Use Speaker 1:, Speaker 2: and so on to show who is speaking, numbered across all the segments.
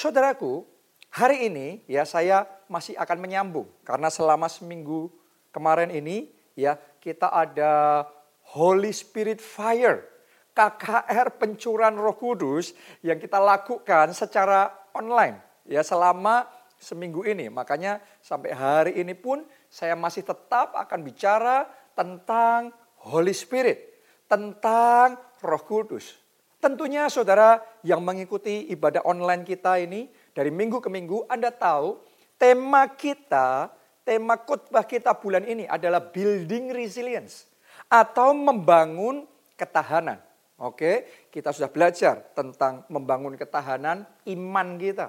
Speaker 1: Saudaraku, hari ini ya saya masih akan menyambung karena selama seminggu kemarin ini ya kita ada Holy Spirit Fire, KKR pencurahan Roh Kudus yang kita lakukan secara online ya selama seminggu ini. Makanya sampai hari ini pun saya masih tetap akan bicara tentang Holy Spirit, tentang Roh Kudus. Tentunya saudara yang mengikuti ibadah online kita ini dari minggu ke minggu Anda tahu tema kita, tema khotbah kita bulan ini adalah building resilience atau membangun ketahanan. Oke, kita sudah belajar tentang membangun ketahanan iman kita.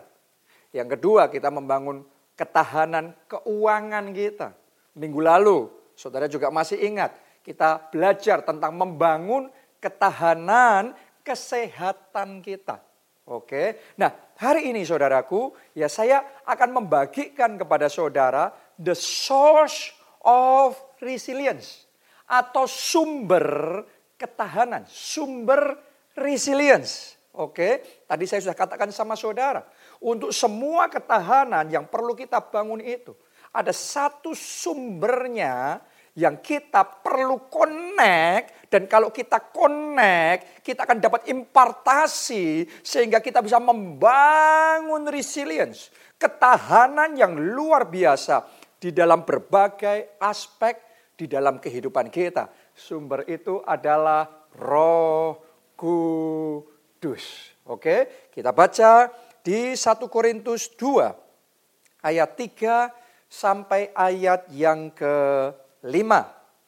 Speaker 1: Yang kedua, kita membangun ketahanan keuangan kita. Minggu lalu, saudara juga masih ingat, kita belajar tentang membangun ketahanan kesehatan kita. Oke. Nah, hari ini saudaraku, ya saya akan membagikan kepada saudara the source of resilience atau sumber ketahanan, sumber resilience. Oke, tadi saya sudah katakan sama saudara, untuk semua ketahanan yang perlu kita bangun itu, ada satu sumbernya yang kita perlu connect dan kalau kita connect kita akan dapat impartasi sehingga kita bisa membangun resilience, ketahanan yang luar biasa di dalam berbagai aspek di dalam kehidupan kita. Sumber itu adalah Roh Kudus. Oke, kita baca di 1 Korintus 2 ayat 3 sampai ayat yang ke-5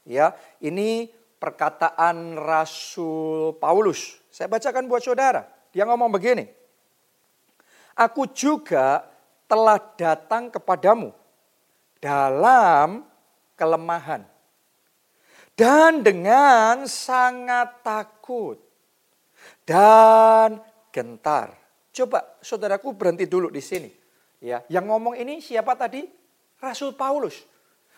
Speaker 1: ya. Ini perkataan Rasul Paulus. Saya bacakan buat saudara. Dia ngomong begini. Aku juga telah datang kepadamu dalam kelemahan dan dengan sangat takut dan gentar. Coba saudaraku berhenti dulu di sini. Ya, yang ngomong ini siapa tadi? Rasul Paulus.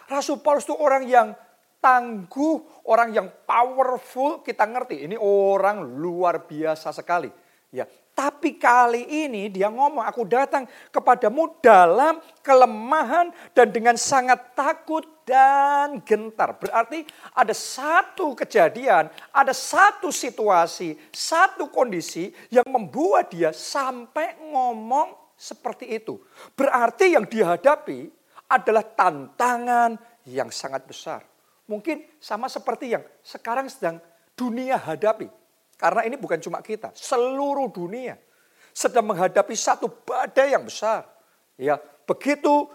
Speaker 1: Rasul Paulus itu orang yang tangguh, orang yang powerful, kita ngerti. Ini orang luar biasa sekali. Ya, tapi kali ini dia ngomong, aku datang kepadamu dalam kelemahan dan dengan sangat takut dan gentar. Berarti ada satu kejadian, ada satu situasi, satu kondisi yang membuat dia sampai ngomong seperti itu. Berarti yang dihadapi adalah tantangan yang sangat besar. Mungkin sama seperti yang sekarang sedang dunia hadapi karena ini bukan cuma kita, seluruh dunia sedang menghadapi satu badai yang besar. Ya, begitu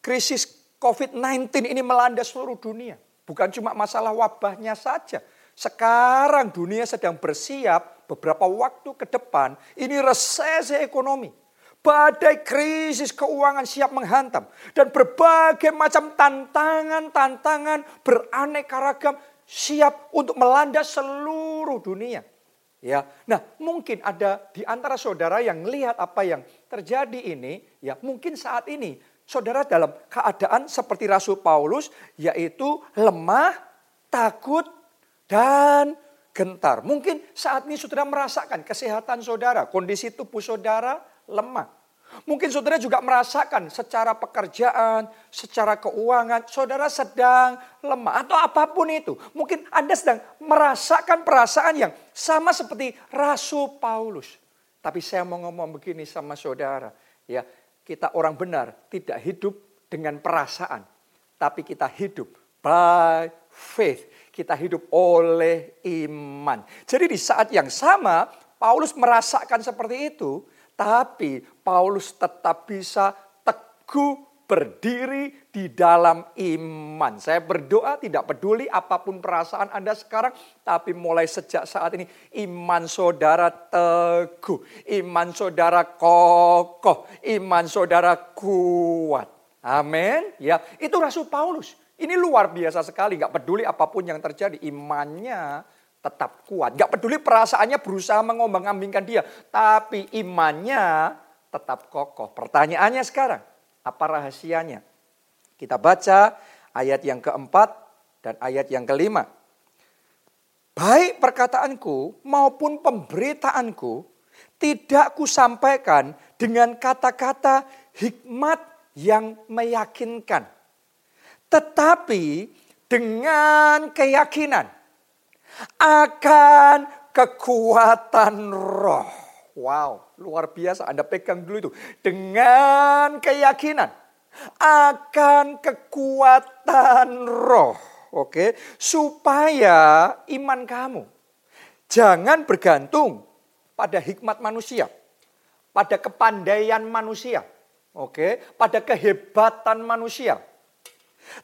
Speaker 1: krisis COVID-19 ini melanda seluruh dunia, bukan cuma masalah wabahnya saja. Sekarang dunia sedang bersiap beberapa waktu ke depan, ini resesi ekonomi. Badai krisis keuangan siap menghantam. Dan berbagai macam tantangan-tantangan beraneka ragam siap untuk melanda seluruh dunia. Ya, nah mungkin ada di antara saudara yang melihat apa yang terjadi ini, ya mungkin saat ini saudara dalam keadaan seperti Rasul Paulus, yaitu lemah, takut, dan gentar. Mungkin saat ini saudara merasakan kesehatan saudara, kondisi tubuh saudara lemah. Mungkin saudara juga merasakan secara pekerjaan, secara keuangan, saudara sedang lemah atau apa pun itu. Mungkin Anda sedang merasakan perasaan yang sama seperti Rasul Paulus. Tapi saya mau ngomong begini sama saudara, ya, kita orang benar tidak hidup dengan perasaan, tapi kita hidup by faith. Kita hidup oleh iman. Jadi di saat yang sama Paulus merasakan seperti itu, tapi Paulus tetap bisa teguh berdiri di dalam iman. Saya berdoa tidak peduli apa pun perasaan Anda sekarang, tapi mulai sejak saat ini iman saudara teguh, iman saudara kokoh, iman saudara kuat. Amin. Ya, itu Rasul Paulus. Ini luar biasa sekali, nggak peduli apa pun yang terjadi, imannya tetap kuat. Gak peduli perasaannya berusaha mengombang-ambingkan dia. Tapi imannya tetap kokoh. Pertanyaannya sekarang, apa rahasianya? Kita baca ayat yang keempat dan ayat yang kelima. Baik perkataanku maupun pemberitaanku tidak kusampaikan dengan kata-kata hikmat yang meyakinkan. Tetapi dengan keyakinan akan kekuatan roh. Wow, luar biasa. Anda pegang dulu itu. Dengan keyakinan akan kekuatan roh. Oke, supaya iman kamu jangan bergantung pada hikmat manusia, pada kepandaian manusia, oke, pada kehebatan manusia.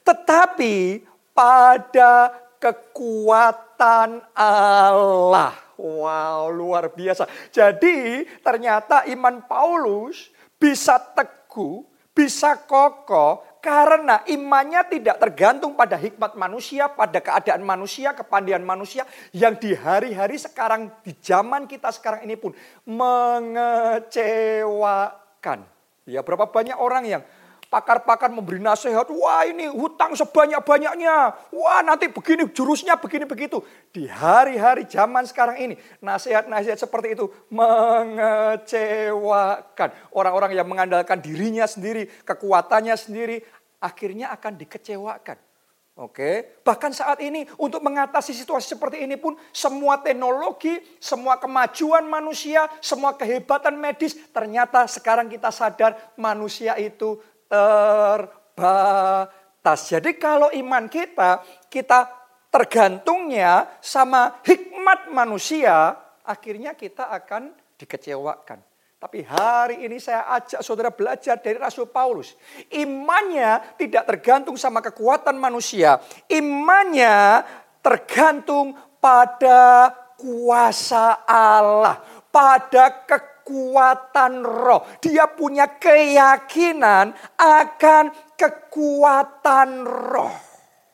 Speaker 1: Tetapi pada kekuatan Allah. Wow, luar biasa. Jadi ternyata iman Paulus bisa teguh, bisa kokoh karena imannya tidak tergantung pada hikmat manusia, pada keadaan manusia, kepandian manusia yang di hari-hari sekarang, di zaman kita sekarang ini pun mengecewakan. Ya, berapa banyak orang yang pakar-pakar memberi nasihat, wah ini hutang sebanyak-banyaknya, wah nanti begini jurusnya begini begitu. Di hari-hari zaman sekarang ini, nasihat-nasihat seperti itu mengecewakan. Orang-orang yang mengandalkan dirinya sendiri, kekuatannya sendiri, akhirnya akan dikecewakan. Oke, bahkan saat ini untuk mengatasi situasi seperti ini pun semua teknologi, semua kemajuan manusia, semua kehebatan medis ternyata sekarang kita sadar manusia itu terbatas. Jadi kalau iman kita, kita tergantungnya sama hikmat manusia, akhirnya kita akan dikecewakan. Tapi hari ini saya ajak saudara belajar dari Rasul Paulus. Imannya tidak tergantung sama kekuatan manusia. Imannya tergantung pada kuasa Allah. Pada kekuatan kekuatan roh. Dia punya keyakinan akan kekuatan roh.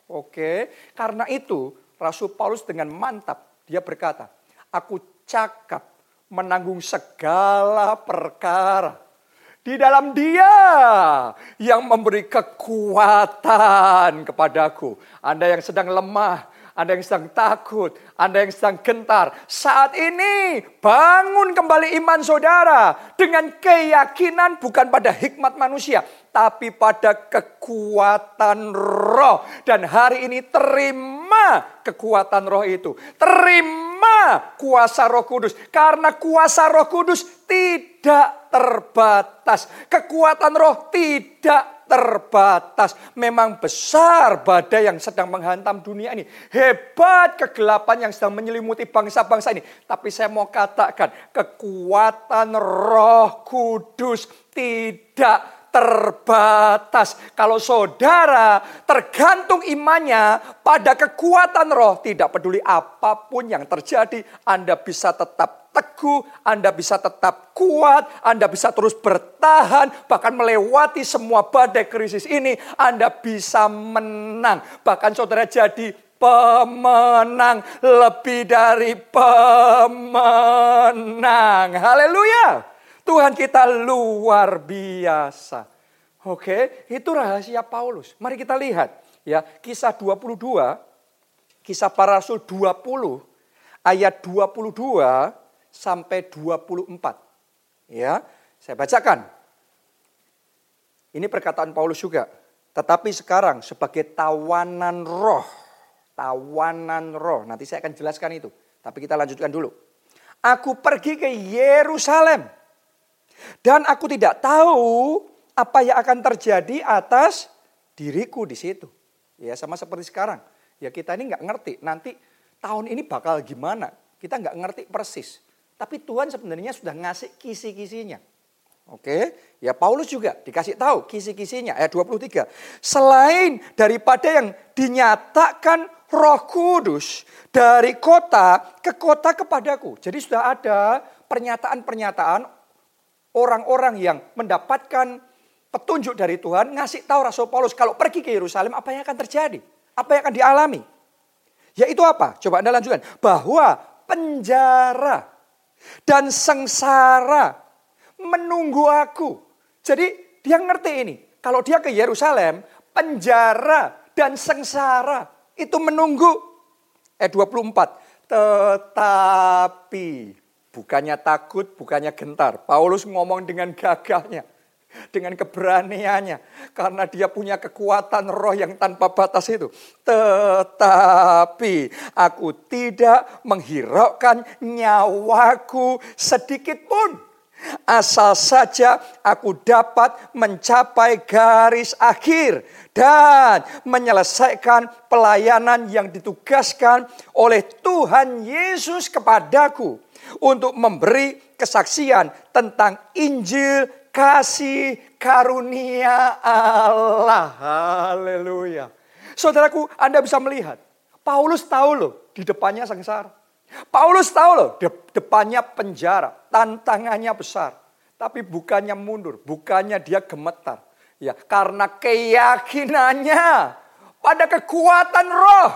Speaker 1: Oke, karena itu Rasul Paulus dengan mantap dia berkata, "Aku cakap menanggung segala perkara di dalam Dia yang memberi kekuatan kepadaku. Anda yang sedang lemah, ada yang sedang takut, ada yang sedang gentar. Saat ini bangun kembali iman saudara dengan keyakinan bukan pada hikmat manusia, tapi pada kekuatan roh. Dan hari ini terima kekuatan roh itu. Terima kuasa roh kudus. Karena kuasa roh kudus tidak terbatas. Kekuatan roh tidak terbatas. Memang besar badai yang sedang menghantam dunia ini. Hebat kegelapan yang sedang menyelimuti bangsa-bangsa ini. Tapi saya mau katakan, kekuatan roh kudus tidak terbatas. Kalau saudara tergantung imannya pada kekuatan roh, tidak peduli apa pun yang terjadi, Anda bisa tetap teguh, Anda bisa tetap kuat, Anda bisa terus bertahan, bahkan melewati semua badai krisis ini, Anda bisa menang. Bahkan saudara jadi pemenang, lebih dari pemenang. Haleluya. Tuhan kita luar biasa. Oke, itu rahasia Paulus. Mari kita lihat ya, kisah 22, kisah para rasul 20 ayat 22 sampai 24. Ya, saya bacakan. Ini perkataan Paulus juga. Tetapi sekarang sebagai tawanan roh, tawanan roh. Nanti saya akan jelaskan itu. Tapi kita lanjutkan dulu. Aku pergi ke Yerusalem dan aku tidak tahu apa yang akan terjadi atas diriku di situ. Ya sama seperti sekarang. Ya kita ini nggak ngerti nanti tahun ini bakal gimana. Kita nggak ngerti persis. Tapi Tuhan sebenarnya sudah ngasih kisi-kisinya. Oke, ya Paulus juga dikasih tahu kisi-kisinya ayat 23. Selain daripada yang dinyatakan Roh Kudus dari kota ke kota kepadaku. Jadi sudah ada pernyataan-pernyataan orang-orang yang mendapatkan petunjuk dari Tuhan ngasih tahu Rasul Paulus kalau pergi ke Yerusalem apa yang akan terjadi? Apa yang akan dialami? Yaitu apa? Coba Anda lanjutkan. Bahwa penjara dan sengsara menunggu aku. Jadi dia ngerti ini. Kalau dia ke Yerusalem, penjara dan sengsara itu menunggu. Eh 24. Tetapi, Bukannya takut, bukannya gentar. Paulus ngomong dengan gagahnya, dengan keberaniannya, karena dia punya kekuatan roh yang tanpa batas itu. Tetapi aku tidak menghiraukan nyawaku sedikit pun. Asal saja aku dapat mencapai garis akhir dan menyelesaikan pelayanan yang ditugaskan oleh Tuhan Yesus kepadaku untuk memberi kesaksian tentang Injil kasih karunia Allah. Haleluya. Saudaraku, Anda bisa melihat. Paulus tahu loh, di depannya sengsara. Paulus tahu loh, depannya penjara, tantangannya besar. Tapi bukannya mundur, bukannya dia gemetar. Ya, karena keyakinannya pada kekuatan roh,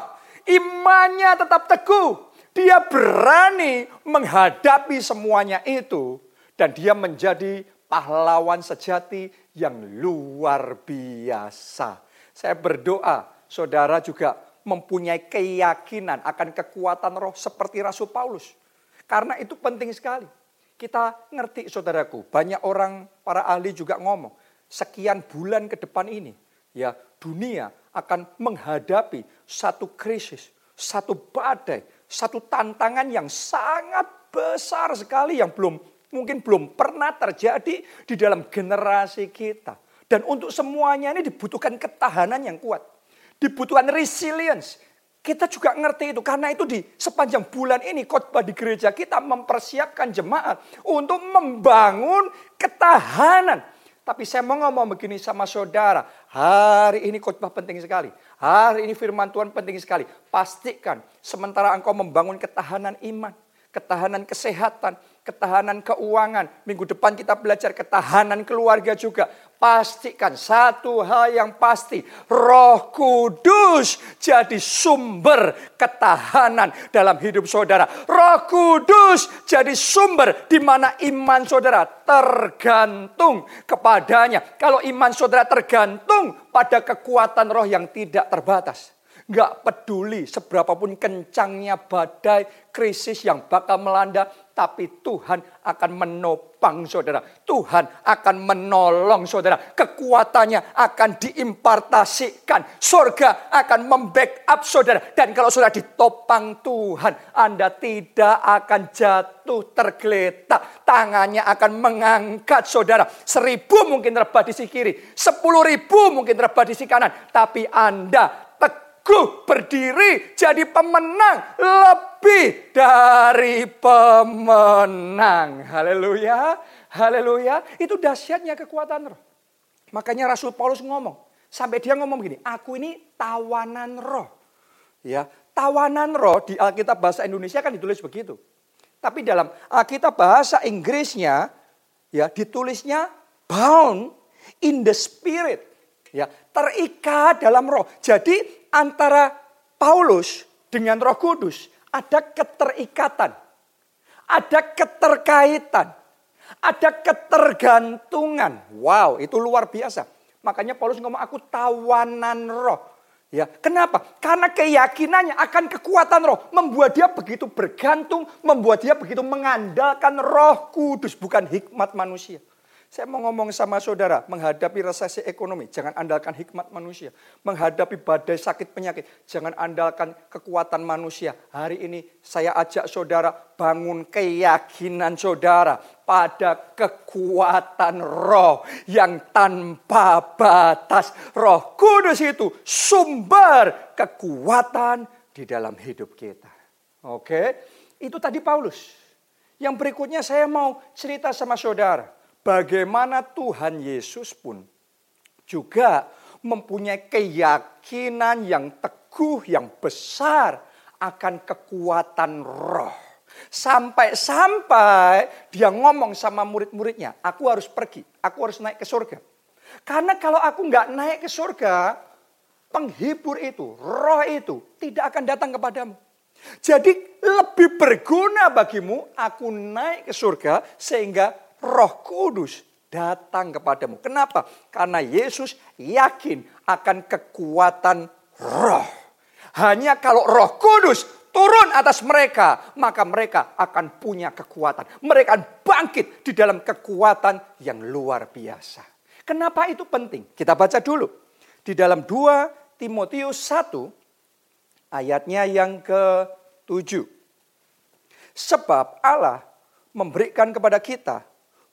Speaker 1: imannya tetap teguh. Dia berani menghadapi semuanya itu dan dia menjadi pahlawan sejati yang luar biasa. Saya berdoa saudara juga mempunyai keyakinan akan kekuatan roh seperti Rasul Paulus. Karena itu penting sekali. Kita ngerti saudaraku, banyak orang para ahli juga ngomong, sekian bulan ke depan ini ya dunia akan menghadapi satu krisis, satu badai, satu tantangan yang sangat besar sekali yang belum mungkin belum pernah terjadi di dalam generasi kita. Dan untuk semuanya ini dibutuhkan ketahanan yang kuat. Dibutuhkan resilience. Kita juga ngerti itu karena itu di sepanjang bulan ini khotbah di gereja kita mempersiapkan jemaat untuk membangun ketahanan tapi saya mau ngomong begini sama saudara. Hari ini khotbah penting sekali. Hari ini firman Tuhan penting sekali. Pastikan sementara engkau membangun ketahanan iman. Ketahanan kesehatan ketahanan keuangan. Minggu depan kita belajar ketahanan keluarga juga. Pastikan satu hal yang pasti, Roh Kudus jadi sumber ketahanan dalam hidup saudara. Roh Kudus jadi sumber di mana iman saudara tergantung kepadanya. Kalau iman saudara tergantung pada kekuatan roh yang tidak terbatas. Gak peduli seberapapun kencangnya badai, krisis yang bakal melanda, tapi Tuhan akan menopang saudara. Tuhan akan menolong saudara. Kekuatannya akan diimpartasikan. Surga akan membackup saudara. Dan kalau saudara ditopang Tuhan, Anda tidak akan jatuh tergeletak. Tangannya akan mengangkat saudara. Seribu mungkin terbat di sisi kiri. Sepuluh ribu mungkin terbat di sisi kanan. Tapi Anda teguh berdiri jadi pemenang lebih dari pemenang. Haleluya. Haleluya. Itu dahsyatnya kekuatan roh. Makanya Rasul Paulus ngomong. Sampai dia ngomong begini, aku ini tawanan roh. Ya, tawanan roh di Alkitab bahasa Indonesia kan ditulis begitu. Tapi dalam Alkitab bahasa Inggrisnya ya ditulisnya bound in the spirit. Ya, terikat dalam roh. Jadi antara Paulus dengan Roh Kudus ada keterikatan, ada keterkaitan, ada ketergantungan. Wow, itu luar biasa. Makanya Paulus ngomong aku tawanan roh. Ya, kenapa? Karena keyakinannya akan kekuatan roh membuat dia begitu bergantung, membuat dia begitu mengandalkan Roh Kudus bukan hikmat manusia. Saya mau ngomong sama saudara, menghadapi resesi ekonomi, jangan andalkan hikmat manusia. Menghadapi badai sakit penyakit, jangan andalkan kekuatan manusia. Hari ini saya ajak saudara bangun keyakinan saudara pada kekuatan roh yang tanpa batas. Roh kudus itu sumber kekuatan di dalam hidup kita. Oke, itu tadi Paulus. Yang berikutnya saya mau cerita sama saudara bagaimana Tuhan Yesus pun juga mempunyai keyakinan yang teguh, yang besar akan kekuatan roh. Sampai-sampai dia ngomong sama murid-muridnya, aku harus pergi, aku harus naik ke surga. Karena kalau aku nggak naik ke surga, penghibur itu, roh itu tidak akan datang kepadamu. Jadi lebih berguna bagimu aku naik ke surga sehingga Roh Kudus datang kepadamu. Kenapa? Karena Yesus yakin akan kekuatan roh. Hanya kalau Roh Kudus turun atas mereka, maka mereka akan punya kekuatan. Mereka bangkit di dalam kekuatan yang luar biasa. Kenapa itu penting? Kita baca dulu. Di dalam 2 Timotius 1 ayatnya yang ke-7. Sebab Allah memberikan kepada kita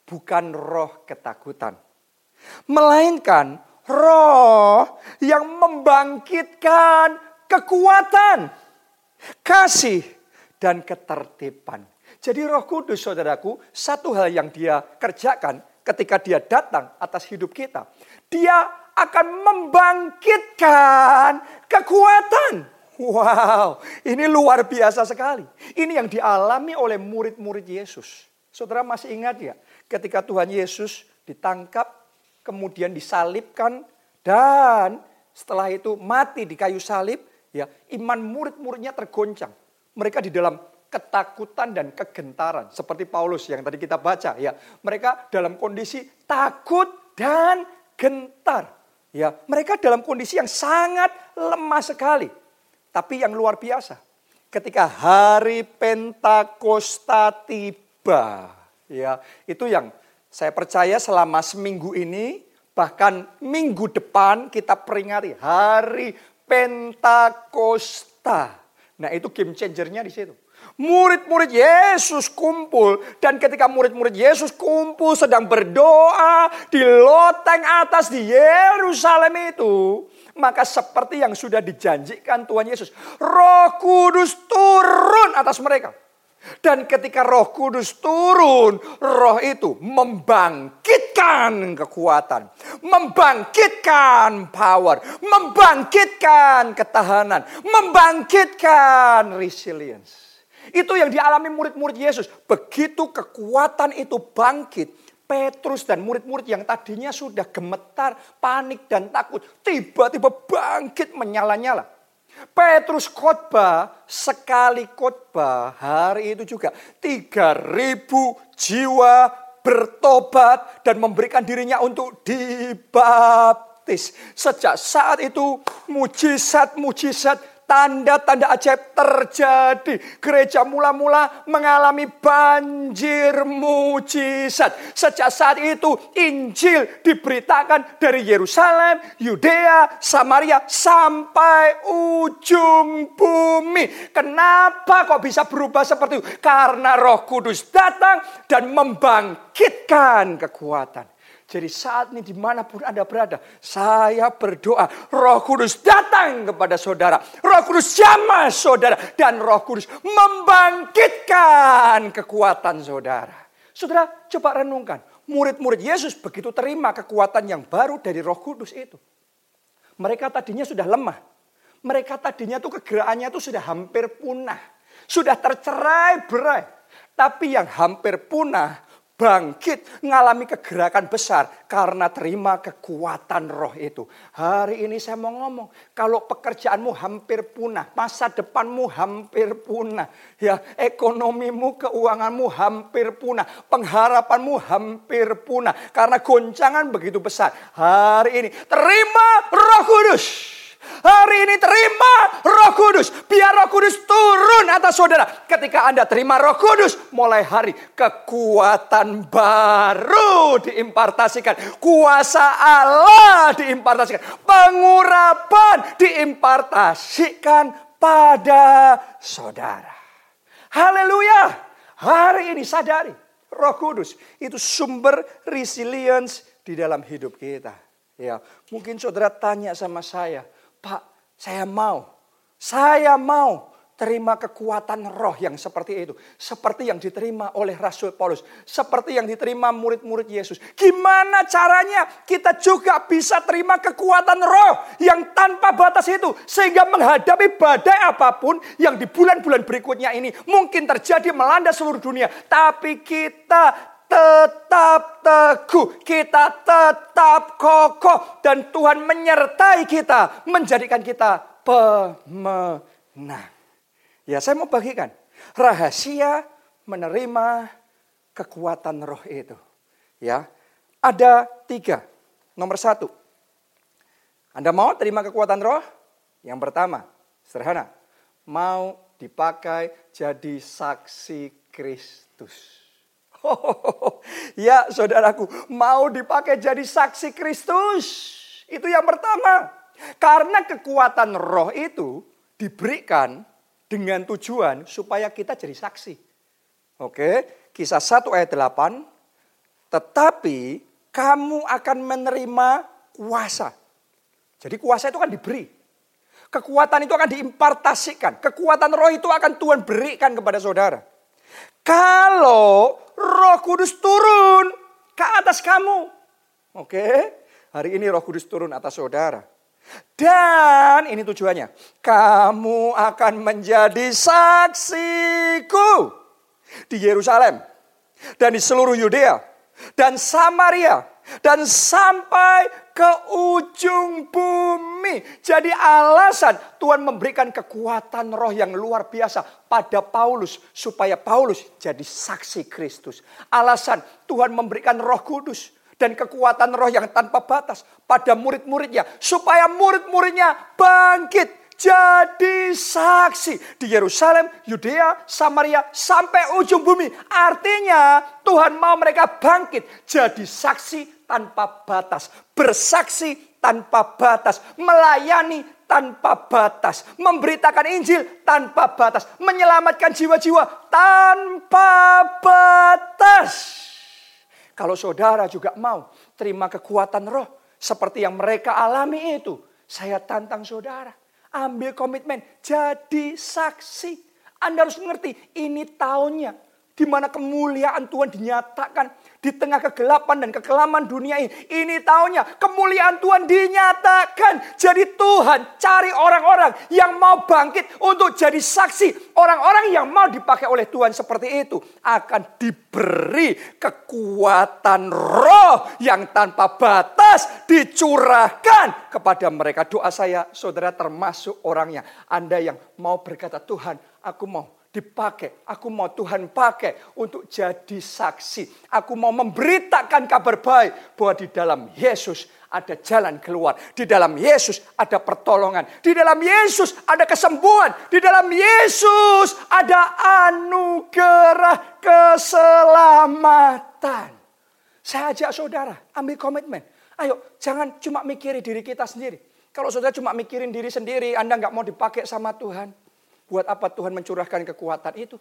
Speaker 1: bukan roh ketakutan. Melainkan roh yang membangkitkan kekuatan, kasih, dan ketertiban. Jadi roh kudus saudaraku, satu hal yang dia kerjakan ketika dia datang atas hidup kita. Dia akan membangkitkan kekuatan. Wow, ini luar biasa sekali. Ini yang dialami oleh murid-murid Yesus. Saudara masih ingat ya, ketika Tuhan Yesus ditangkap kemudian disalibkan dan setelah itu mati di kayu salib, ya iman murid-muridnya tergoncang. Mereka di dalam ketakutan dan kegentaran seperti Paulus yang tadi kita baca ya. Mereka dalam kondisi takut dan gentar. Ya, mereka dalam kondisi yang sangat lemah sekali. Tapi yang luar biasa, ketika hari Pentakosta tiba, ya, itu yang saya percaya selama seminggu ini, bahkan minggu depan kita peringati hari Pentakosta. Nah itu game changernya di situ. Murid-murid Yesus kumpul dan ketika murid-murid Yesus kumpul sedang berdoa di loteng atas di Yerusalem itu, maka seperti yang sudah dijanjikan Tuhan Yesus, Roh Kudus turun atas mereka. Dan ketika roh kudus turun, roh itu membangkitkan kekuatan. Membangkitkan power. Membangkitkan ketahanan. Membangkitkan resilience. Itu yang dialami murid-murid Yesus. Begitu kekuatan itu bangkit. Petrus dan murid-murid yang tadinya sudah gemetar, panik dan takut. Tiba-tiba bangkit menyala-nyala Petrus khotbah sekali khotbah hari itu juga 3000 jiwa bertobat dan memberikan dirinya untuk dibaptis. Sejak saat itu mujizat-mujizat tanda-tanda ajaib terjadi. Gereja mula-mula mengalami banjir mujizat. Sejak saat itu Injil diberitakan dari Yerusalem, Yudea, Samaria sampai ujung bumi. Kenapa kok bisa berubah seperti itu? Karena Roh Kudus datang dan membangkitkan kekuatan. Jadi saat ini di mana pun Anda berada, saya berdoa roh kudus datang kepada saudara. Roh kudus jamah saudara. Dan roh kudus membangkitkan kekuatan saudara. Saudara coba renungkan. Murid-murid Yesus begitu terima kekuatan yang baru dari roh kudus itu. Mereka tadinya sudah lemah. Mereka tadinya tuh kegeraannya tuh sudah hampir punah. Sudah tercerai berai. Tapi yang hampir punah bangkit, mengalami kegerakan besar karena terima kekuatan roh itu. Hari ini saya mau ngomong, kalau pekerjaanmu hampir punah, masa depanmu hampir punah, ya ekonomimu, keuanganmu hampir punah, pengharapanmu hampir punah karena goncangan begitu besar. Hari ini terima Roh Kudus. Hari ini terima roh kudus. Biar roh kudus turun atas saudara. Ketika Anda terima roh kudus, mulai hari kekuatan baru diimpartasikan. Kuasa Allah diimpartasikan. Pengurapan diimpartasikan pada saudara. Haleluya. Hari ini sadari. Roh Kudus itu sumber resilience di dalam hidup kita. Ya, mungkin saudara tanya sama saya, Pak, saya mau. Saya mau terima kekuatan roh yang seperti itu. Seperti yang diterima oleh Rasul Paulus. Seperti yang diterima murid-murid Yesus. Gimana caranya kita juga bisa terima kekuatan roh yang tanpa batas itu. Sehingga menghadapi badai apa pun yang di bulan-bulan berikutnya ini mungkin terjadi melanda seluruh dunia. Tapi kita tetap teguh, kita tetap kokoh, dan Tuhan menyertai kita, menjadikan kita pemenang. Ya, saya mau bagikan rahasia menerima kekuatan roh itu. Ya, ada tiga. Nomor satu, Anda mau terima kekuatan roh? Yang pertama, sederhana, mau dipakai jadi saksi Kristus. ya saudaraku, mau dipakai jadi saksi Kristus. Itu yang pertama. Karena kekuatan roh itu diberikan dengan tujuan supaya kita jadi saksi. Oke, kisah 1 ayat 8. Tetapi kamu akan menerima kuasa. Jadi kuasa itu kan diberi. Kekuatan itu akan diimpartasikan. Kekuatan roh itu akan Tuhan berikan kepada saudara. Kalau roh kudus turun ke atas kamu. Oke, hari ini roh kudus turun atas saudara. Dan ini tujuannya. Kamu akan menjadi saksiku. Di Yerusalem. Dan di seluruh Yudea. Dan Samaria. Dan sampai ke ujung bumi. Jadi alasan Tuhan memberikan kekuatan roh yang luar biasa pada Paulus. Supaya Paulus jadi saksi Kristus. Alasan Tuhan memberikan roh kudus dan kekuatan roh yang tanpa batas pada murid-muridnya supaya murid-muridnya bangkit jadi saksi di Yerusalem, Yudea, Samaria sampai ujung bumi. Artinya Tuhan mau mereka bangkit jadi saksi tanpa batas, bersaksi tanpa batas, melayani tanpa batas, memberitakan Injil tanpa batas, menyelamatkan jiwa-jiwa tanpa batas. Kalau saudara juga mau terima kekuatan roh seperti yang mereka alami itu, saya tantang saudara. Ambil komitmen, jadi saksi. Anda harus mengerti, ini tahunnya di mana kemuliaan Tuhan dinyatakan di tengah kegelapan dan kekelaman dunia ini. Ini tahunnya kemuliaan Tuhan dinyatakan. Jadi Tuhan cari orang-orang yang mau bangkit untuk jadi saksi. Orang-orang yang mau dipakai oleh Tuhan seperti itu akan diberi kekuatan roh yang tanpa batas dicurahkan kepada mereka. Doa saya saudara termasuk orangnya. Anda yang mau berkata Tuhan aku mau dipakai. Aku mau Tuhan pakai untuk jadi saksi. Aku mau memberitakan kabar baik bahwa di dalam Yesus ada jalan keluar. Di dalam Yesus ada pertolongan. Di dalam Yesus ada kesembuhan. Di dalam Yesus ada anugerah keselamatan. Saya ajak saudara, ambil komitmen. Ayo, jangan cuma mikirin diri kita sendiri. Kalau saudara cuma mikirin diri sendiri, Anda nggak mau dipakai sama Tuhan. Buat apa Tuhan mencurahkan kekuatan itu?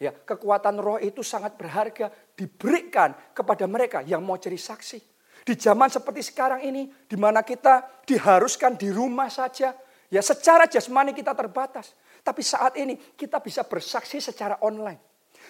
Speaker 1: Ya, kekuatan roh itu sangat berharga diberikan kepada mereka yang mau jadi saksi. Di zaman seperti sekarang ini, di mana kita diharuskan di rumah saja, ya secara jasmani kita terbatas. Tapi saat ini kita bisa bersaksi secara online.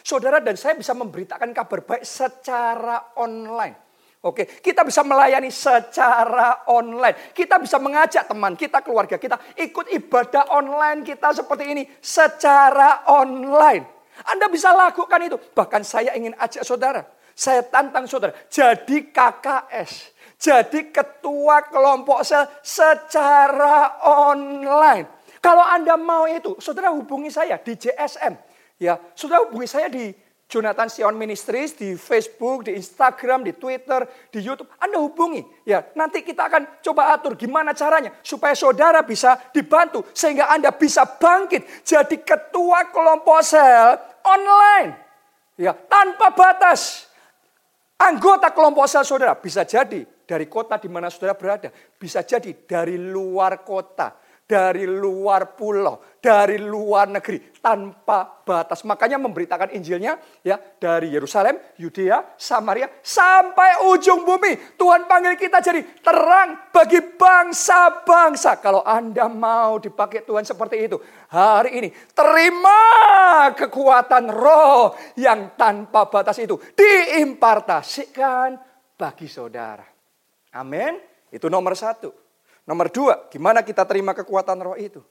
Speaker 1: Saudara dan saya bisa memberitakan kabar baik secara online. Oke, kita bisa melayani secara online. Kita bisa mengajak teman kita, keluarga kita ikut ibadah online kita seperti ini secara online. Anda bisa lakukan itu. Bahkan saya ingin ajak saudara, saya tantang saudara, jadi KKS, jadi ketua kelompok sel secara online. Kalau Anda mau itu, saudara hubungi saya di JSM. Ya, saudara hubungi saya di Jonathan Sion Ministries di Facebook, di Instagram, di Twitter, di YouTube. Anda hubungi. Ya, nanti kita akan coba atur gimana caranya supaya saudara bisa dibantu sehingga Anda bisa bangkit jadi ketua kelompok sel online. Ya, tanpa batas. Anggota kelompok sel saudara bisa jadi dari kota di mana saudara berada, bisa jadi dari luar kota dari luar pulau, dari luar negeri, tanpa batas. Makanya memberitakan Injilnya ya dari Yerusalem, Yudea, Samaria, sampai ujung bumi. Tuhan panggil kita jadi terang bagi bangsa-bangsa. Kalau Anda mau dipakai Tuhan seperti itu, hari ini terima kekuatan roh yang tanpa batas itu. Diimpartasikan bagi saudara. Amin. Itu nomor satu. Nomor dua, gimana kita terima kekuatan roh itu?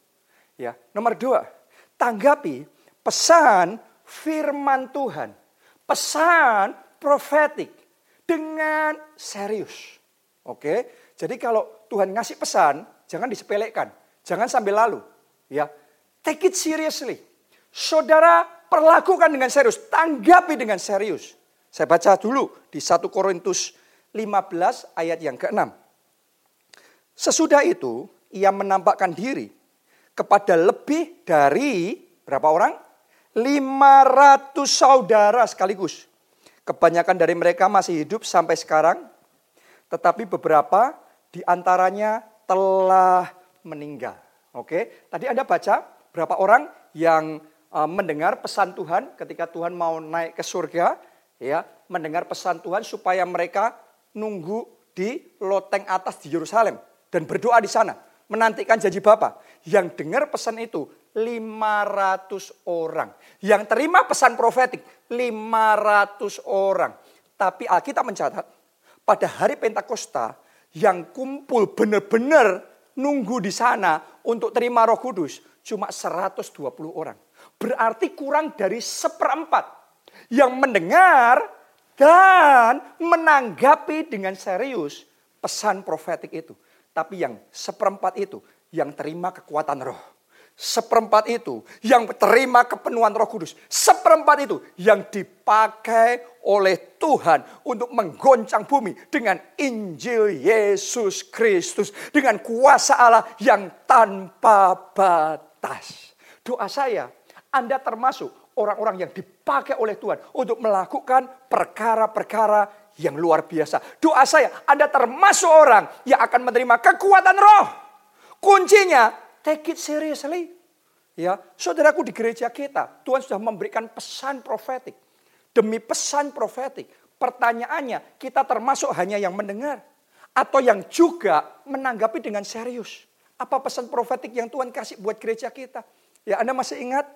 Speaker 1: Ya, nomor dua, tanggapi pesan firman Tuhan, pesan profetik dengan serius. Oke, jadi kalau Tuhan ngasih pesan, jangan disepelekan, jangan sambil lalu. Ya, take it seriously. Saudara perlakukan dengan serius, tanggapi dengan serius. Saya baca dulu di 1 Korintus 15 ayat yang ke-6. Sesudah itu, ia menampakkan diri kepada lebih dari Berapa orang? 500 saudara sekaligus. Kebanyakan dari mereka masih hidup sampai sekarang, tetapi beberapa di antaranya telah meninggal. Oke, tadi Anda baca berapa orang yang uh, mendengar pesan Tuhan ketika Tuhan mau naik ke surga, ya, mendengar pesan Tuhan supaya mereka nunggu di loteng atas di Yerusalem dan berdoa di sana, menantikan janji Bapa. Yang dengar pesan itu 500 orang. Yang terima pesan profetik 500 orang. Tapi Alkitab mencatat pada hari Pentakosta yang kumpul benar-benar nunggu di sana untuk terima Roh Kudus cuma 120 orang. Berarti kurang dari seperempat yang mendengar dan menanggapi dengan serius pesan profetik itu. Tapi yang seperempat itu yang terima kekuatan roh Seperempat itu yang terima kepenuhan roh kudus. Seperempat itu yang dipakai oleh Tuhan untuk menggoncang bumi dengan Injil Yesus Kristus. Dengan kuasa Allah yang tanpa batas. Doa saya, Anda termasuk orang-orang yang dipakai oleh Tuhan untuk melakukan perkara-perkara yang luar biasa. Doa saya, Anda termasuk orang yang akan menerima kekuatan roh. Kuncinya Take it seriously. Ya, saudaraku di gereja kita, Tuhan sudah memberikan pesan profetik. Demi pesan profetik, pertanyaannya kita termasuk hanya yang mendengar atau yang juga menanggapi dengan serius. Apa pesan profetik yang Tuhan kasih buat gereja kita? Ya, Anda masih ingat?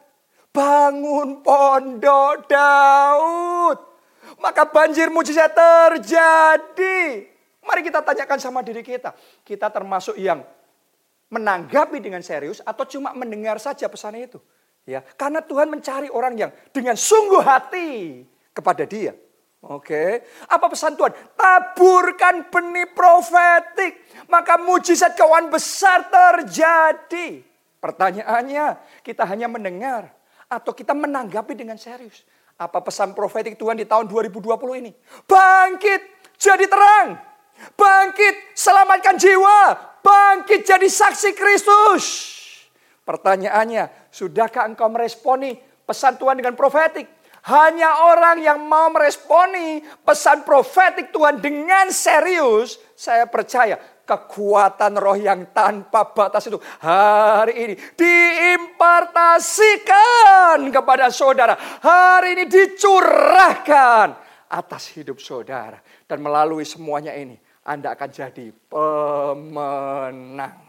Speaker 1: Bangun pondok Daud. Maka banjir mujizat terjadi. Mari kita tanyakan sama diri kita. Kita termasuk yang menanggapi dengan serius atau cuma mendengar saja pesan itu. Ya, karena Tuhan mencari orang yang dengan sungguh hati kepada Dia. Oke, apa pesan Tuhan? Taburkan benih profetik, maka mujizat kawan besar terjadi. Pertanyaannya, kita hanya mendengar atau kita menanggapi dengan serius? Apa pesan profetik Tuhan di tahun 2020 ini? Bangkit, jadi terang. Bangkit, selamatkan jiwa bangkit jadi saksi Kristus. Pertanyaannya, sudahkah engkau meresponi pesan Tuhan dengan profetik? Hanya orang yang mau meresponi pesan profetik Tuhan dengan serius, saya percaya kekuatan roh yang tanpa batas itu hari ini diimpartasikan kepada saudara. Hari ini dicurahkan atas hidup saudara. Dan melalui semuanya ini, anda akan jadi pemenang.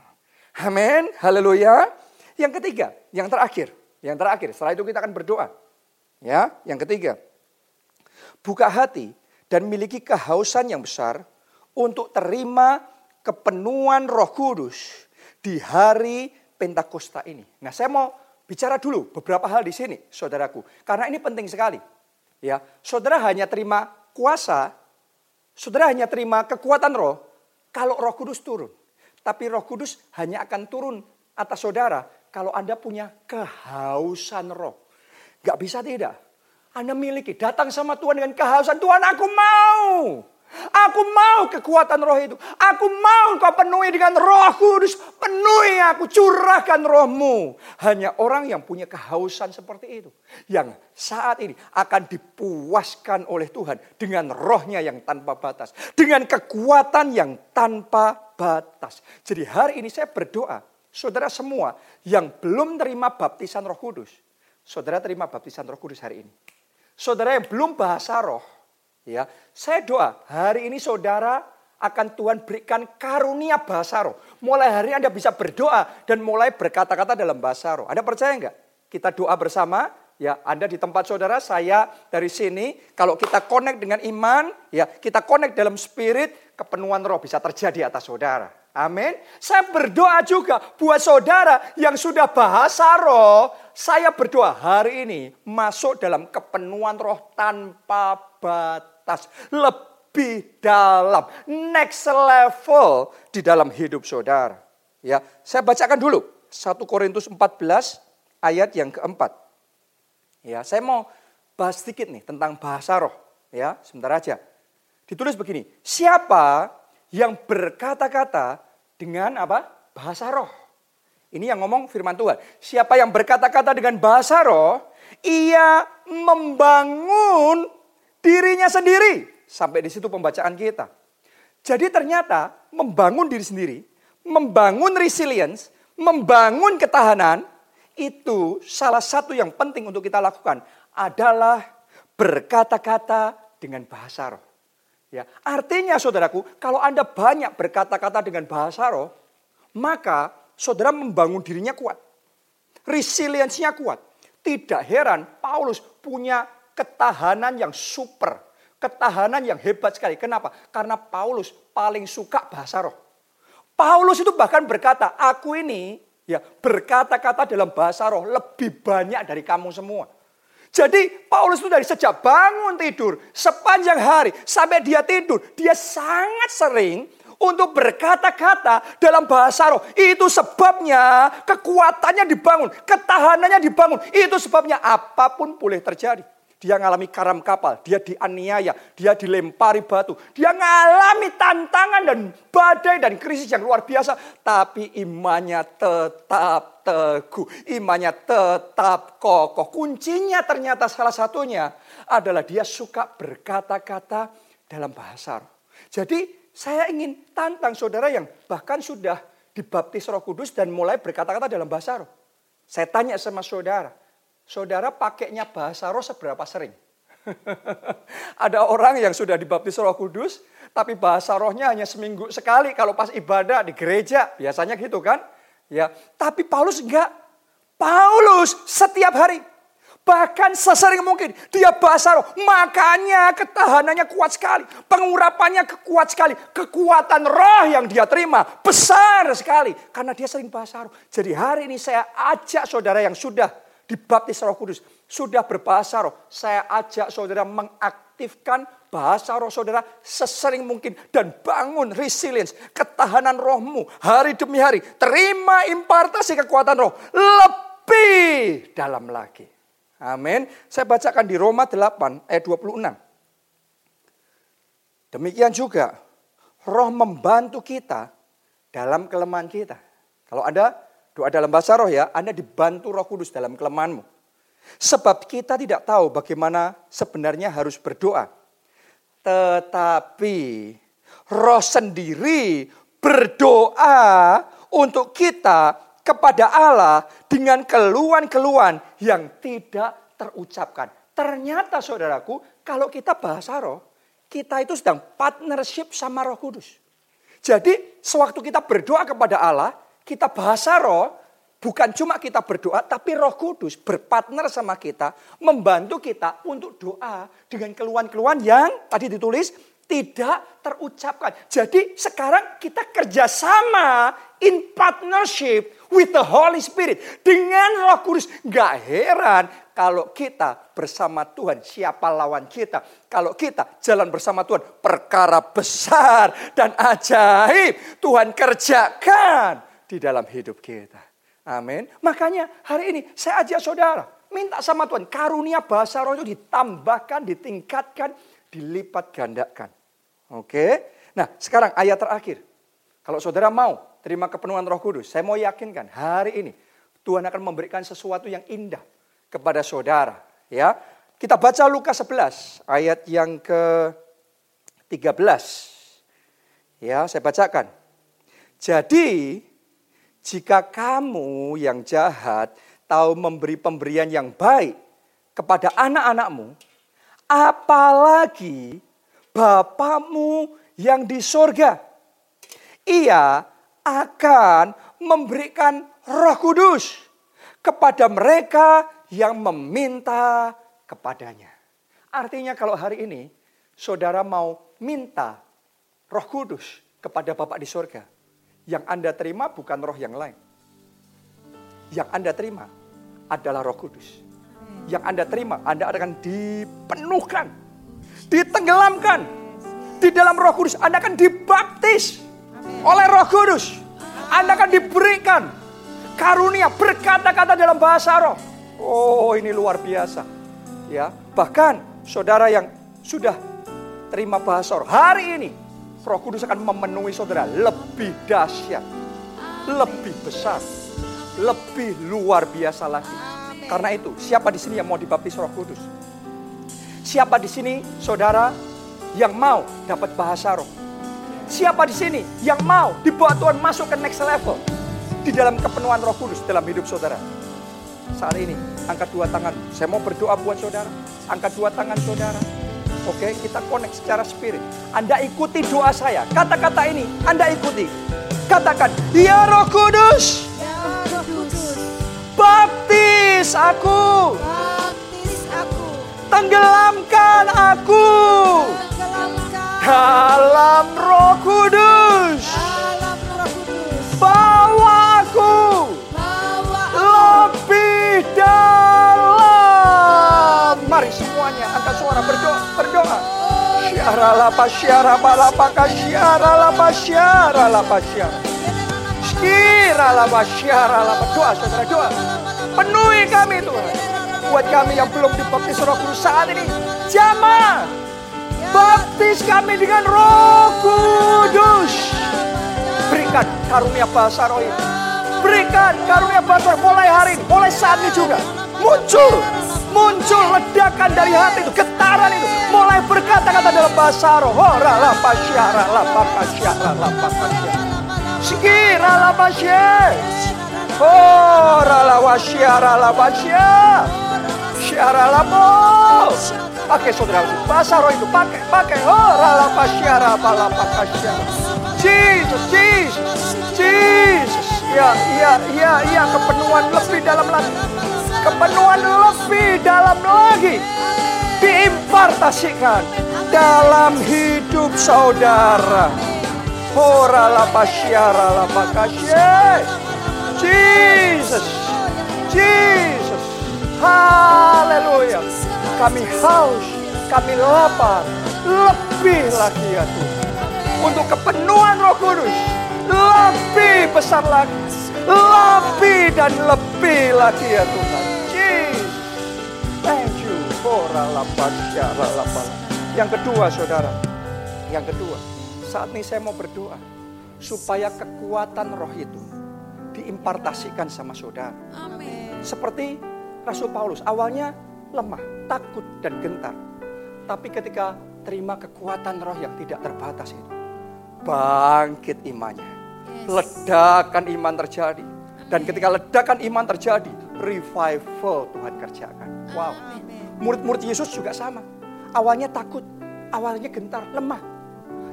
Speaker 1: Amin. Haleluya. Yang ketiga, yang terakhir, yang terakhir. Setelah itu kita akan berdoa. Ya, yang ketiga. Buka hati dan miliki kehausan yang besar untuk terima kepenuhan Roh Kudus di hari Pentakosta ini. Nah, saya mau bicara dulu beberapa hal di sini, saudaraku, karena ini penting sekali. Ya, saudara hanya terima kuasa Saudara hanya terima kekuatan roh kalau roh kudus turun. Tapi roh kudus hanya akan turun atas saudara kalau Anda punya kehausan roh. Gak bisa tidak. Anda miliki, datang sama Tuhan dengan kehausan. Tuhan aku mau. Aku mau kekuatan roh itu. Aku mau kau penuhi dengan roh kudus. Penuhi aku, curahkan rohmu. Hanya orang yang punya kehausan seperti itu. Yang saat ini akan dipuaskan oleh Tuhan. Dengan rohnya yang tanpa batas. Dengan kekuatan yang tanpa batas. Jadi hari ini saya berdoa. Saudara semua yang belum terima baptisan roh kudus. Saudara terima baptisan roh kudus hari ini. Saudara yang belum bahasa roh Ya, saya doa hari ini saudara akan Tuhan berikan karunia bahasa roh. Mulai hari Anda bisa berdoa dan mulai berkata-kata dalam bahasa roh. Anda percaya enggak? Kita doa bersama, ya Anda di tempat saudara, saya dari sini. Kalau kita connect dengan iman, ya kita connect dalam spirit, kepenuhan roh bisa terjadi atas saudara. Amin. Saya berdoa juga buat saudara yang sudah bahasa roh. Saya berdoa hari ini masuk dalam kepenuhan roh tanpa batas atas, lebih dalam, next level di dalam hidup saudara. Ya, saya bacakan dulu 1 Korintus 14 ayat yang keempat. Ya, saya mau bahas sedikit nih tentang bahasa roh. Ya, sebentar aja. Ditulis begini, siapa yang berkata-kata dengan apa? Bahasa roh. Ini yang ngomong firman Tuhan. Siapa yang berkata-kata dengan bahasa roh, ia membangun dirinya sendiri. Sampai di situ pembacaan kita. Jadi ternyata membangun diri sendiri, membangun resilience, membangun ketahanan, itu salah satu yang penting untuk kita lakukan adalah berkata-kata dengan bahasa roh. Ya, artinya saudaraku, kalau Anda banyak berkata-kata dengan bahasa roh, maka saudara membangun dirinya kuat. Resiliensinya kuat. Tidak heran Paulus punya ketahanan yang super. Ketahanan yang hebat sekali. Kenapa? Karena Paulus paling suka bahasa roh. Paulus itu bahkan berkata, aku ini ya berkata-kata dalam bahasa roh lebih banyak dari kamu semua. Jadi Paulus itu dari sejak bangun tidur sepanjang hari sampai dia tidur, dia sangat sering untuk berkata-kata dalam bahasa roh. Itu sebabnya kekuatannya dibangun, ketahanannya dibangun. Itu sebabnya apa pun boleh terjadi. Dia mengalami karam kapal, dia dianiaya, dia dilempari batu. Dia mengalami tantangan dan badai dan krisis yang luar biasa. Tapi imannya tetap teguh, imannya tetap kokoh. Kuncinya ternyata salah satunya adalah dia suka berkata-kata dalam bahasa roh. Jadi saya ingin tantang saudara yang bahkan sudah dibaptis roh kudus dan mulai berkata-kata dalam bahasa roh. Saya tanya sama saudara, saudara pakainya bahasa roh seberapa sering? Ada orang yang sudah dibaptis roh kudus, tapi bahasa rohnya hanya seminggu sekali kalau pas ibadah di gereja. Biasanya gitu kan? Ya, tapi Paulus enggak. Paulus setiap hari Bahkan sesering mungkin dia bahasa roh. Makanya ketahanannya kuat sekali. Pengurapannya kuat sekali. Kekuatan roh yang dia terima besar sekali. Karena dia sering bahasa roh. Jadi hari ini saya ajak saudara yang sudah dibaptis roh kudus. Sudah berbahasa roh. Saya ajak saudara mengaktifkan bahasa roh saudara sesering mungkin. Dan bangun resilience. Ketahanan rohmu hari demi hari. Terima impartasi kekuatan roh. Lebih dalam lagi. Amin. Saya bacakan di Roma 8 ayat 26. Demikian juga roh membantu kita dalam kelemahan kita. Kalau Anda doa dalam bahasa roh ya, Anda dibantu roh kudus dalam kelemahanmu. Sebab kita tidak tahu bagaimana sebenarnya harus berdoa. Tetapi roh sendiri berdoa untuk kita kepada Allah dengan keluhan-keluhan yang tidak terucapkan. Ternyata saudaraku, kalau kita bahasa roh, kita itu sedang partnership sama roh kudus. Jadi sewaktu kita berdoa kepada Allah, kita bahasa roh, bukan cuma kita berdoa, tapi roh kudus berpartner sama kita, membantu kita untuk doa dengan keluhan-keluhan yang tadi ditulis tidak terucapkan. Jadi sekarang kita kerjasama in partnership with the Holy Spirit. Dengan roh kudus. Gak heran kalau kita bersama Tuhan. Siapa lawan kita? Kalau kita jalan bersama Tuhan. Perkara besar dan ajaib. Tuhan kerjakan di dalam hidup kita. Amin. Makanya hari ini saya ajak saudara. Minta sama Tuhan. Karunia bahasa roh itu ditambahkan, ditingkatkan dilipat gandakan. Oke. Nah, sekarang ayat terakhir. Kalau saudara mau terima kepenuhan Roh Kudus, saya mau yakinkan hari ini Tuhan akan memberikan sesuatu yang indah kepada saudara, ya. Kita baca Lukas 11 ayat yang ke 13. Ya, saya bacakan. Jadi, jika kamu yang jahat tahu memberi pemberian yang baik kepada anak-anakmu, apalagi Bapamu yang di sorga. Ia akan memberikan roh kudus kepada mereka yang meminta kepadanya. Artinya kalau hari ini saudara mau minta roh kudus kepada Bapak di sorga. Yang Anda terima bukan roh yang lain. Yang Anda terima adalah roh kudus. Yang Anda terima, Anda akan dipenuhkan ditenggelamkan di dalam Roh Kudus. Anda akan dibaptis oleh Roh Kudus. Anda akan diberikan karunia berkata-kata dalam bahasa Roh. Oh, ini luar biasa. Ya, bahkan saudara yang sudah terima bahasa Roh hari ini Roh Kudus akan memenuhi saudara lebih dahsyat, lebih besar lebih luar biasa lagi. Karena itu, siapa di sini yang mau dibaptis Roh Kudus? Siapa di sini, saudara, yang mau dapat bahasa roh? Siapa di sini yang mau dibawa Tuhan masuk ke next level di dalam kepenuhan Roh Kudus dalam hidup saudara? Saat ini, angkat dua tangan. Saya mau berdoa buat saudara. Angkat dua tangan saudara. Oke, kita connect secara spirit. Anda ikuti doa saya. Kata-kata ini Anda ikuti. Katakan, Ya Roh Kudus, baptis aku.
Speaker 2: Baptis aku.
Speaker 1: Tenggelamkan aku
Speaker 2: Tenggelamkan
Speaker 1: dalam Roh Kudus. Syara lapa syara balapa kasyara lapa syara lapa syara. Syira lapa syara lapa doa saudara doa. Penuhi kami Tuhan. Buat kami yang belum dibaptis Roh Kudus saat ini, jamah. Baptis kami dengan Roh Kudus. Berikan karunia bahasa roh ini. Berikan karunia bahasa mulai hari ini, mulai saat ini juga. Muncul, muncul ledakan dari hati itu, getaran itu. Mulai berkata-kata dalam bahasa roh. Oh, rala pasyara, lapa pasyara, lapa pasyara. Sekira lapa syara. Oh, rala wasyara, lapa syara. Syara lapa. Pakai saudara, bahasa roh itu pakai, pakai. Oh, rala pasyara, lapa pasyara. Jesus, Jesus, Jesus. Ya, ya, ya, ya, kepenuhan lebih dalam lagi. Kepenuhan lebih dalam lagi. Diimpartasikan dalam hidup saudara. Hora la pasyara la. Jesus, Jesus. Haleluya. Kami haus, kami lapar. Lebih lagi ya Tuhan untuk kepenuhan Roh Kudus lebih besar lagi, lebih dan lebih lagi ya Tuhan. Yang kedua, saudara, yang kedua, saat ini saya mau berdoa supaya kekuatan Roh itu diimpartasikan sama saudara.
Speaker 2: Amin.
Speaker 1: Seperti Rasul Paulus, awalnya lemah, takut dan gentar. Tapi ketika terima kekuatan roh yang tidak terbatas itu, bangkit imannya. Ledakan iman terjadi. Dan ketika ledakan iman terjadi, revival Tuhan kerjakan. Wow. Murid-murid Yesus juga sama. Awalnya takut, awalnya gentar, lemah.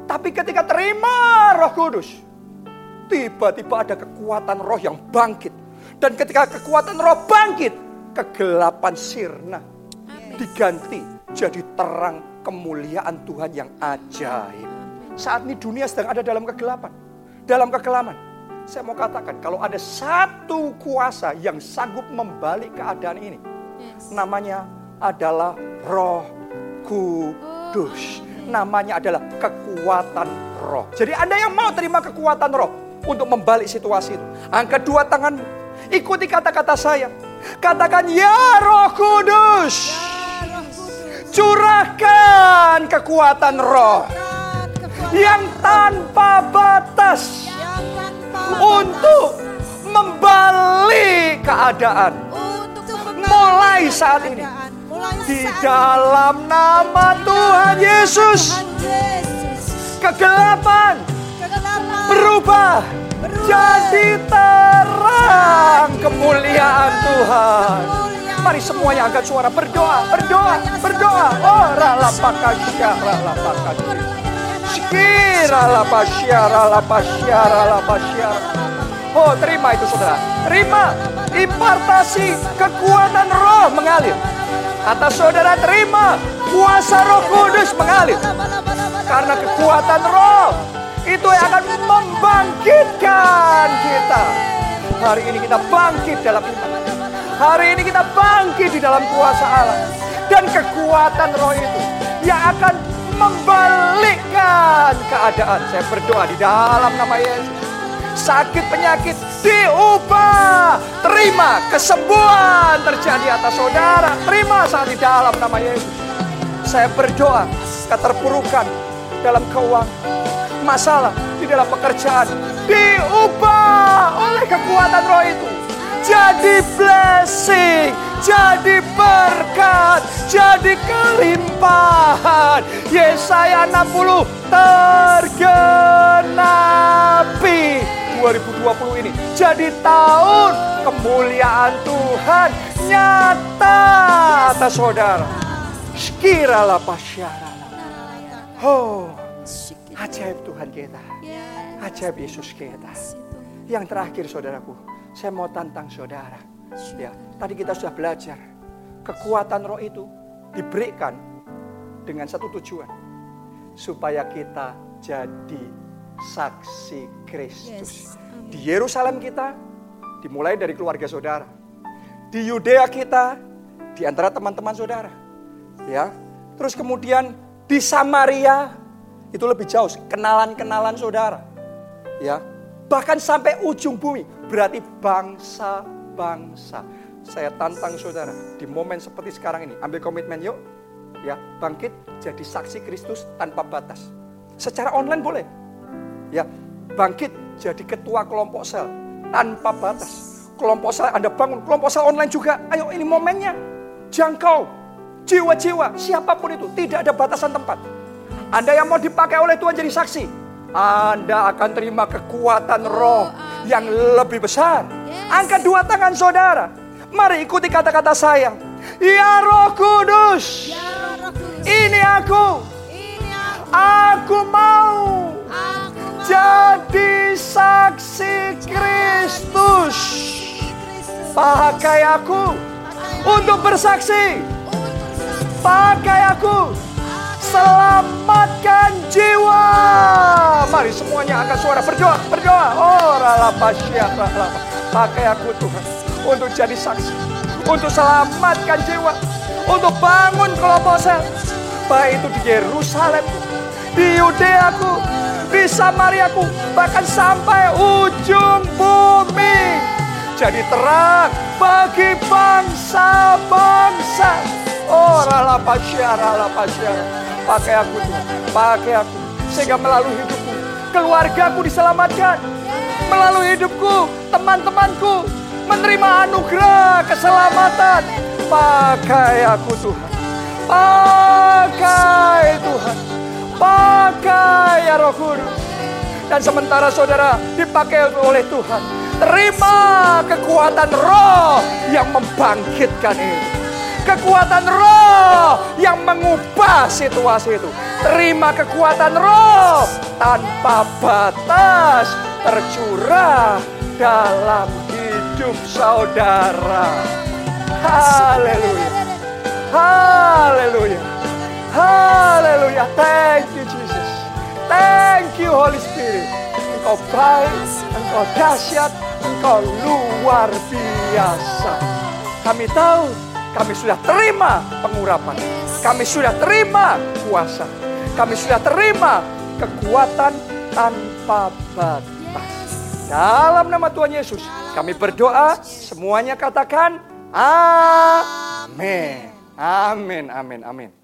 Speaker 1: Tapi ketika terima roh kudus, tiba-tiba ada kekuatan roh yang bangkit. Dan ketika kekuatan roh bangkit, kegelapan sirna diganti jadi terang kemuliaan Tuhan yang ajaib. Saat ini dunia sedang ada dalam kegelapan, dalam kekelaman. Saya mau katakan kalau ada satu kuasa yang sanggup membalik keadaan ini,
Speaker 2: Yes.
Speaker 1: namanya adalah Roh Kudus. Namanya adalah kekuatan roh. Jadi Anda yang mau terima kekuatan roh untuk membalik situasi itu. Angkat dua tangan, ikuti kata-kata saya. Katakan, ya roh kudus. Curahkan kekuatan roh yang tanpa batas untuk membalik keadaan. Mulai saat ini. Di dalam nama Tuhan Yesus, kegelapan berubah jadi terang kemuliaan Tuhan. Mari semuanya angkat suara berdoa, berdoa, berdoa. Oh, ralapakasya, ralapakasya. Skira lapasya, ralapasya, ralapasya. Oh, terima itu saudara. Terima impartasi kekuatan roh mengalir. Atas saudara terima kuasa roh kudus mengalir. Karena kekuatan roh itu yang akan membangkitkan kita. Hari ini kita bangkit dalam iman. Hari ini kita bangkit di dalam kuasa Allah. Dan kekuatan roh itu yang akan membalikkan keadaan. Saya berdoa di dalam nama Yesus. Sakit penyakit diubah. Terima kesembuhan terjadi atas saudara. Terima saat di dalam nama Yesus. Saya berdoa keterpurukan dalam keuangan, masalah di dalam pekerjaan diubah oleh kekuatan roh itu. jadi blessing, jadi berkat, jadi kelimpahan. Yesaya 60 tergenapi 2020 ini jadi tahun kemuliaan Tuhan nyata atas saudara. Sekiralah pasyarala. Oh, ajaib Tuhan kita. Ajaib Yesus kita. Yang terakhir saudaraku, saya mau tantang saudara. Ya, tadi kita sudah belajar. Kekuatan roh itu diberikan dengan satu tujuan. Supaya kita jadi saksi Kristus.
Speaker 2: Yes.
Speaker 1: Di Yerusalem kita, dimulai dari keluarga saudara. Di Yudea kita, di antara teman-teman saudara. Ya. Terus kemudian di Samaria, itu lebih jauh, kenalan-kenalan saudara. Ya. Bahkan sampai ujung bumi, berarti bangsa-bangsa. Saya tantang saudara, di momen seperti sekarang ini, ambil komitmen yuk. Ya, bangkit jadi saksi Kristus tanpa batas. Secara online boleh. Ya, bangkit jadi ketua kelompok sel tanpa batas. Kelompok sel Anda bangun, kelompok sel online juga. Ayo ini momennya. Jangkau jiwa-jiwa siapa pun itu, tidak ada batasan tempat. Anda yang mau dipakai oleh Tuhan jadi saksi, Anda akan terima kekuatan roh yang lebih besar. Angkat dua tangan saudara. Mari ikuti kata-kata saya. Ya roh kudus,
Speaker 2: Ya Roh Kudus,
Speaker 1: ini aku.
Speaker 2: ini aku,
Speaker 1: Aku mau
Speaker 2: aku mau
Speaker 1: jadi saksi Kristus. Pakai aku untuk bersaksi. Pakai aku. Selamatkan jiwa. Mari semuanya angkat suara berdoa, berdoa. Oh, rala pasya, rala. Pakai aku Tuhan untuk jadi saksi, untuk selamatkan jiwa, untuk bangun kelompok sel. Baik itu di Yerusalem, di Yudeaku, di Samariaku, bahkan sampai ujung bumi. Jadi terang bagi bangsa-bangsa. Oh, rala pasya, rala pasya. Pakai aku Tuhan, pakai aku. Sehingga melalui hidupku, keluargaku diselamatkan. Melalui hidupku, teman-temanku menerima anugerah keselamatan. Pakai aku Tuhan. Pakai Tuhan. Pakai ya Roh Kudus. Dan sementara saudara dipakai oleh Tuhan. Terima kekuatan roh yang membangkitkan itu. Kekuatan roh yang mengubah situasi itu. Terima kekuatan roh tanpa batas tercurah dalam hidup saudara. Haleluya. Haleluya. Haleluya. Thank you Jesus. Thank you Holy Spirit. Engkau baik, engkau dahsyat, engkau luar biasa. Kami tahu, kami sudah terima pengurapan. Kami sudah terima kuasa. Kami sudah terima kekuatan tanpa batas. Dalam nama Tuhan Yesus, kami berdoa, semuanya katakan amin. Amin, amin, amin.